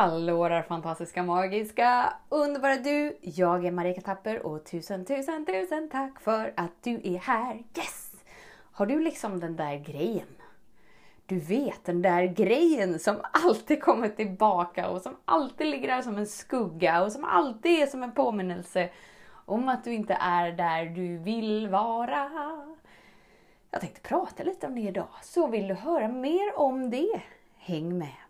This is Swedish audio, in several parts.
Hallå där fantastiska, magiska, underbara du! Jag är Marika Tapper och tusen, tusen, tusen tack för att du är här! Yes! Har du liksom den där grejen? Du vet den där grejen som alltid kommer tillbaka och som alltid ligger där som en skugga och som alltid är som en påminnelse om att du inte är där du vill vara. Jag tänkte prata lite om det idag, så vill du höra mer om det? Häng med!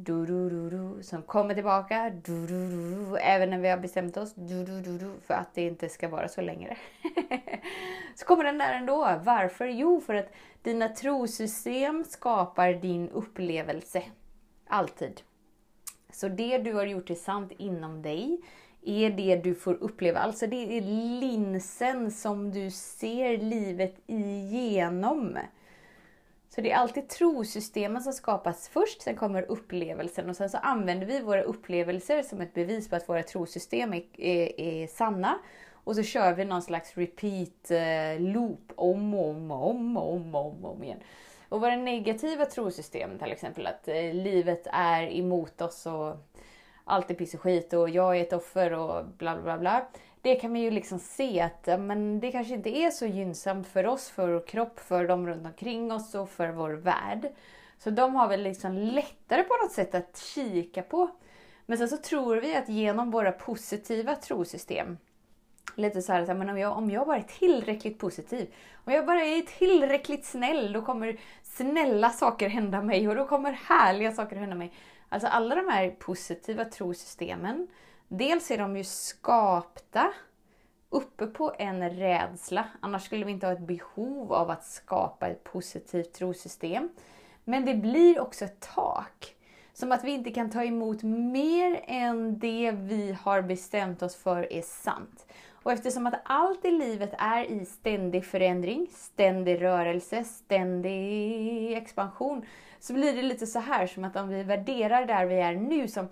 du, du, du, du, som kommer tillbaka, du, du, du, du, även när vi har bestämt oss du, du, du, du, för att det inte ska vara så längre. så kommer den där ändå. Varför? Jo, för att dina trosystem skapar din upplevelse. Alltid. Så det du har gjort till sant inom dig är det du får uppleva. Alltså det är linsen som du ser livet igenom. Så det är alltid trosystemen som skapas först, sen kommer upplevelsen och sen så använder vi våra upplevelser som ett bevis på att våra trosystem är, är, är sanna. Och så kör vi någon slags repeat eh, loop om och om och om och om, om, om igen. Och våra negativa trosystem, till exempel att eh, livet är emot oss och allt är piss och skit och jag är ett offer och bla bla bla. Det kan vi ju liksom se att men det kanske inte är så gynnsamt för oss, för vår kropp, för de runt omkring oss och för vår värld. Så de har väl liksom lättare på något sätt att kika på. Men sen så tror vi att genom våra positiva trosystem lite så här, men om jag, om jag bara är tillräckligt positiv, om jag bara är tillräckligt snäll, då kommer snälla saker hända mig och då kommer härliga saker hända mig. Alltså alla de här positiva trosystemen, dels är de ju skapta uppe på en rädsla, annars skulle vi inte ha ett behov av att skapa ett positivt trosystem. Men det blir också ett tak. Som att vi inte kan ta emot mer än det vi har bestämt oss för är sant. Och eftersom att allt i livet är i ständig förändring, ständig rörelse, ständig expansion, så blir det lite så här som att om vi värderar där vi är nu som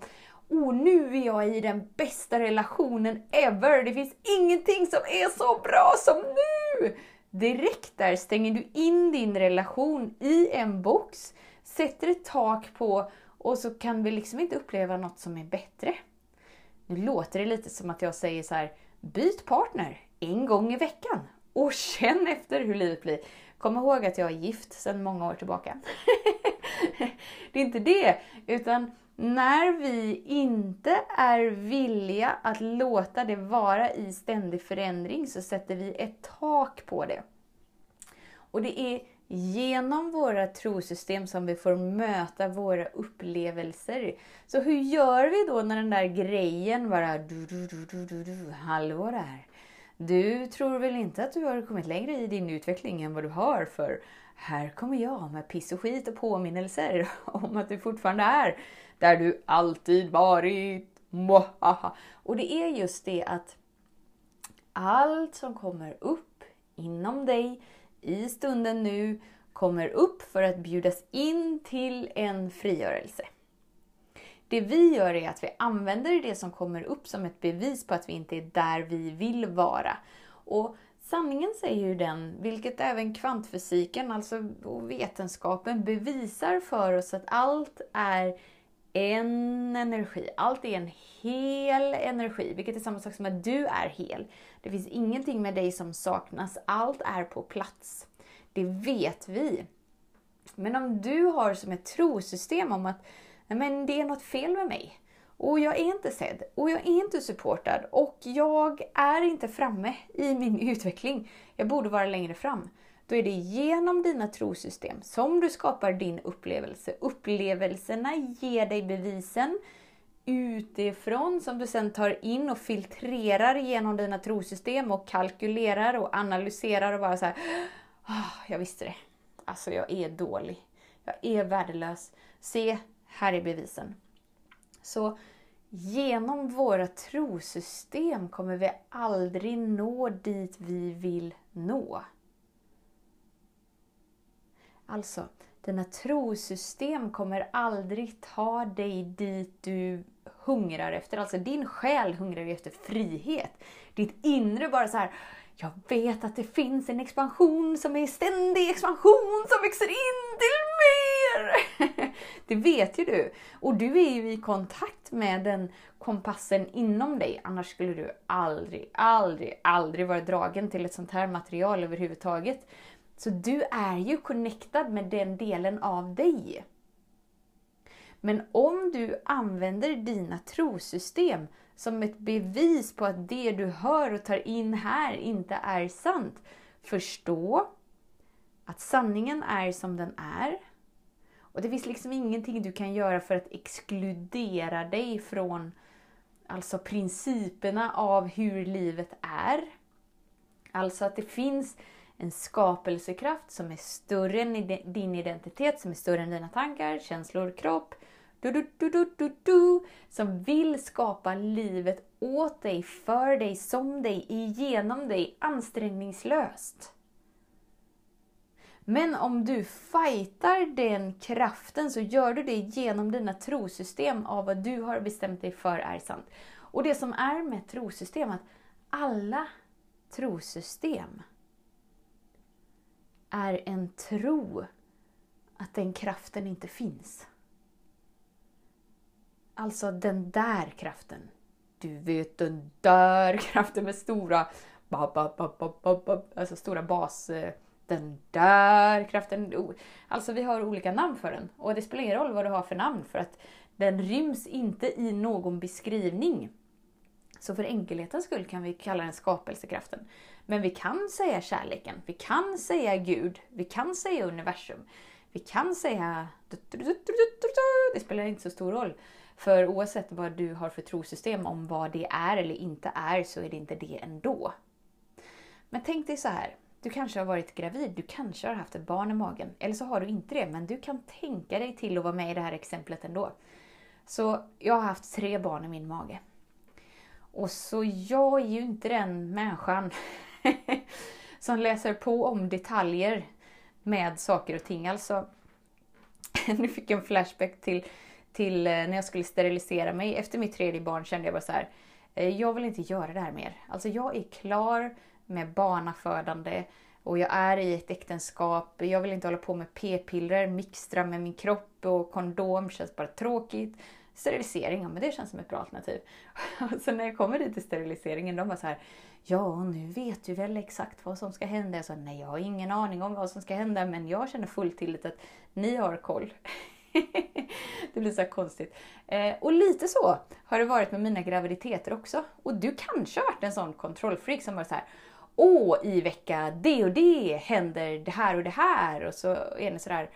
Oh, nu är jag i den bästa relationen ever! Det finns ingenting som är så bra som nu! Direkt där stänger du in din relation i en box, sätter ett tak på och så kan vi liksom inte uppleva något som är bättre. Nu låter det lite som att jag säger så här, byt partner en gång i veckan och känn efter hur livet blir. Kom ihåg att jag är gift sedan många år tillbaka. det är inte det, utan när vi inte är villiga att låta det vara i ständig förändring så sätter vi ett tak på det. Och det är genom våra trosystem som vi får möta våra upplevelser. Så hur gör vi då när den där grejen bara du, du, du, du, du, du, hallå där. Du tror väl inte att du har kommit längre i din utveckling än vad du har för här kommer jag med piss och skit och påminnelser om att du fortfarande är där du alltid varit. Och det är just det att allt som kommer upp inom dig i stunden nu kommer upp för att bjudas in till en frigörelse. Det vi gör är att vi använder det som kommer upp som ett bevis på att vi inte är där vi vill vara. Och sanningen säger ju den, vilket även kvantfysiken, alltså vetenskapen, bevisar för oss att allt är en energi. Allt är en hel energi, vilket är samma sak som att du är hel. Det finns ingenting med dig som saknas. Allt är på plats. Det vet vi. Men om du har som ett trosystem om att men det är något fel med mig. Och jag är inte sedd. Och jag är inte supportad. Och jag är inte framme i min utveckling. Jag borde vara längre fram. Då är det genom dina trosystem som du skapar din upplevelse. Upplevelserna ger dig bevisen utifrån som du sen tar in och filtrerar genom dina trosystem och kalkylerar och analyserar och bara så här, oh, jag visste det. Alltså jag är dålig. Jag är värdelös. Se, här är bevisen. Så genom våra trosystem kommer vi aldrig nå dit vi vill nå. Alltså, dina trosystem kommer aldrig ta dig dit du hungrar efter. Alltså din själ hungrar ju efter frihet. Ditt inre bara så här. Jag vet att det finns en expansion som är ständig expansion som växer in till mer! Det vet ju du. Och du är ju i kontakt med den kompassen inom dig. Annars skulle du aldrig, aldrig, aldrig vara dragen till ett sånt här material överhuvudtaget. Så du är ju connectad med den delen av dig. Men om du använder dina trosystem som ett bevis på att det du hör och tar in här inte är sant. Förstå att sanningen är som den är. Och det finns liksom ingenting du kan göra för att exkludera dig från alltså principerna av hur livet är. Alltså att det finns en skapelsekraft som är större än din identitet, som är större än dina tankar, känslor, kropp. Du, du, du, du, du, du, som vill skapa livet åt dig, för dig, som dig, igenom dig, ansträngningslöst. Men om du fightar den kraften så gör du det genom dina trosystem av vad du har bestämt dig för är sant. Och det som är med trosystem, att alla trosystem är en tro att den kraften inte finns. Alltså den där kraften. Du vet den där kraften med stora alltså stora bas... Eh, den där kraften. Alltså vi har olika namn för den. Och det spelar ingen roll vad du har för namn för att den ryms inte i någon beskrivning. Så för enkelhetens skull kan vi kalla den skapelsekraften. Men vi kan säga kärleken, vi kan säga Gud, vi kan säga universum. Vi kan säga... Det spelar inte så stor roll. För oavsett vad du har för trosystem om vad det är eller inte är så är det inte det ändå. Men tänk dig så här. Du kanske har varit gravid, du kanske har haft ett barn i magen. Eller så har du inte det, men du kan tänka dig till att vara med i det här exemplet ändå. Så jag har haft tre barn i min mage. Och så jag är ju inte den människan som läser på om detaljer med saker och ting. Alltså, nu fick jag en flashback till, till eh, när jag skulle sterilisera mig. Efter mitt tredje barn kände jag bara så här, eh, jag vill inte göra det här mer. Alltså jag är klar med barnafödande och jag är i ett äktenskap. Jag vill inte hålla på med p-piller, mixtra med min kropp och kondom känns bara tråkigt sterilisering, ja men det känns som ett bra alternativ. Och så när jag kommer dit till steriliseringen, de var så här, ja nu vet du väl exakt vad som ska hända? Jag sa, nej jag har ingen aning om vad som ska hända, men jag känner full tillit att ni har koll. det blir så konstigt. Eh, och lite så har det varit med mina graviditeter också. Och du kanske har varit en sån kontrollfreak som var så här, åh i vecka det och det händer det här och det här. Och så är ni sådär,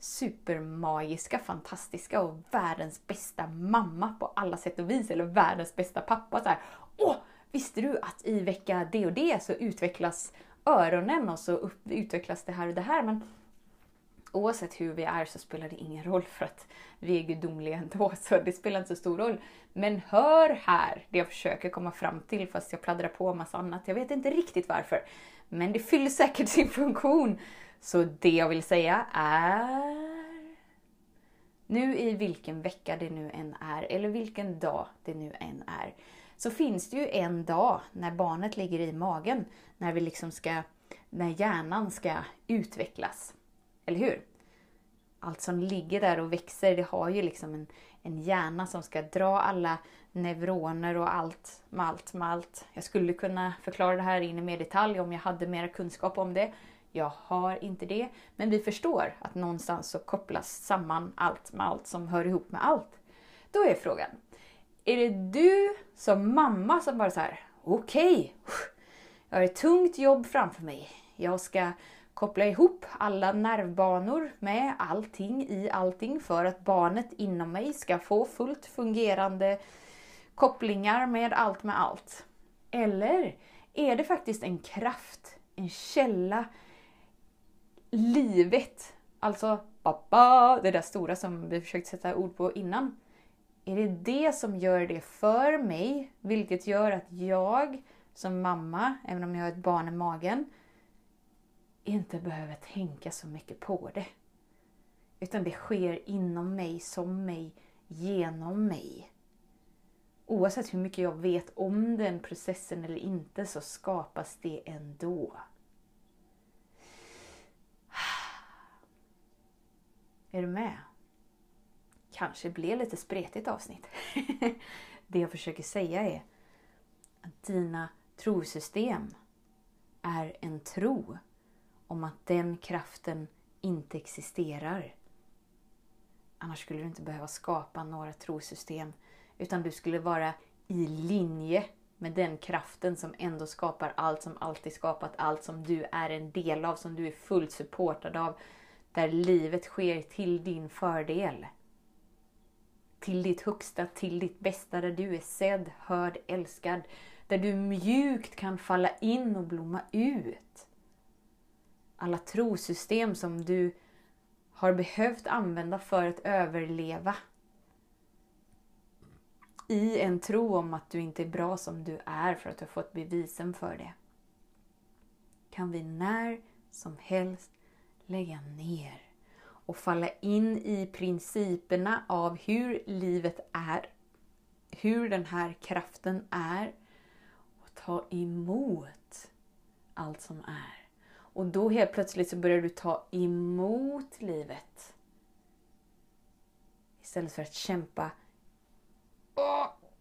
supermagiska, fantastiska och världens bästa mamma på alla sätt och vis. Eller världens bästa pappa. Så här, Åh, visste du att i vecka det och det så utvecklas öronen och så upp, utvecklas det här och det här. Men oavsett hur vi är så spelar det ingen roll för att vi är gudomliga ändå. Så det spelar inte så stor roll. Men hör här det jag försöker komma fram till fast jag pladdrar på en massa annat. Jag vet inte riktigt varför. Men det fyller säkert sin funktion. Så det jag vill säga är... Nu i vilken vecka det nu än är, eller vilken dag det nu än är, så finns det ju en dag när barnet ligger i magen, när vi liksom ska, när hjärnan ska utvecklas. Eller hur? Allt som ligger där och växer, det har ju liksom en, en hjärna som ska dra alla neuroner och allt med allt med allt. Jag skulle kunna förklara det här in i mer detalj om jag hade mer kunskap om det. Jag har inte det. Men vi förstår att någonstans så kopplas samman allt med allt som hör ihop med allt. Då är frågan, är det du som mamma som bara så här, okej, okay, jag har ett tungt jobb framför mig. Jag ska koppla ihop alla nervbanor med allting i allting för att barnet inom mig ska få fullt fungerande kopplingar med allt med allt. Eller är det faktiskt en kraft, en källa, livet Alltså, pappa, det där stora som vi försökt sätta ord på innan. Är det det som gör det för mig, vilket gör att jag som mamma, även om jag har ett barn i magen, inte behöver tänka så mycket på det. Utan det sker inom mig, som mig, genom mig. Oavsett hur mycket jag vet om den processen eller inte så skapas det ändå. Är du med? Kanske blev lite spretigt avsnitt. det jag försöker säga är att dina trosystem är en tro om att den kraften inte existerar. Annars skulle du inte behöva skapa några trosystem utan du skulle vara i linje med den kraften som ändå skapar allt, som alltid skapat allt, som du är en del av, som du är fullt supportad av. Där livet sker till din fördel. Till ditt högsta, till ditt bästa, där du är sedd, hörd, älskad. Där du mjukt kan falla in och blomma ut. Alla trosystem som du har behövt använda för att överleva. I en tro om att du inte är bra som du är för att du har fått bevisen för det. Kan vi när som helst lägga ner och falla in i principerna av hur livet är, hur den här kraften är och ta emot allt som är. Och då helt plötsligt så börjar du ta emot livet. Istället för att kämpa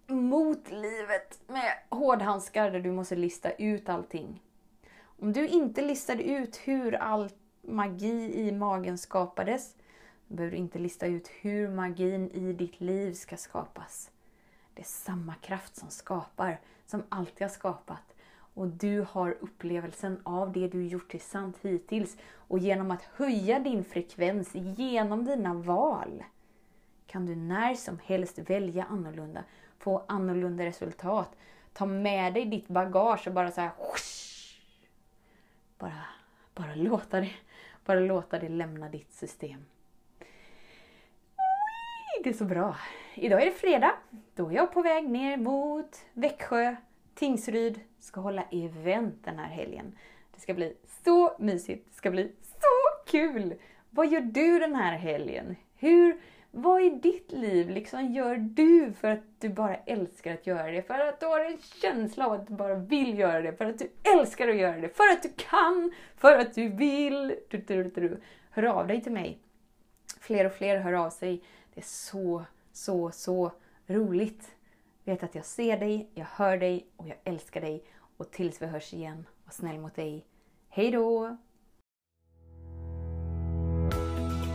mot livet med hårdhandskar där du måste lista ut allting. Om du inte listade ut hur all magi i magen skapades, då behöver du inte lista ut hur magin i ditt liv ska skapas. Det är samma kraft som skapar, som alltid har skapat och du har upplevelsen av det du gjort till sant hittills. Och genom att höja din frekvens genom dina val kan du när som helst välja annorlunda, få annorlunda resultat. Ta med dig ditt bagage och bara så här, bara, bara, låta det, bara låta det lämna ditt system. Det är så bra. Idag är det fredag. Då är jag på väg ner mot Växjö Tingsryd ska hålla event den här helgen. Det ska bli så mysigt, det ska bli så kul! Vad gör du den här helgen? Hur, vad i ditt liv liksom gör du för att du bara älskar att göra det? För att du har en känsla av att du bara vill göra det, för att du älskar att göra det, för att du kan, för att du vill. Du, du, du, Hör av dig till mig. Fler och fler hör av sig. Det är så, så, så roligt. Vet att jag ser dig, jag hör dig och jag älskar dig. Och tills vi hörs igen, var snäll mot dig. Hej då!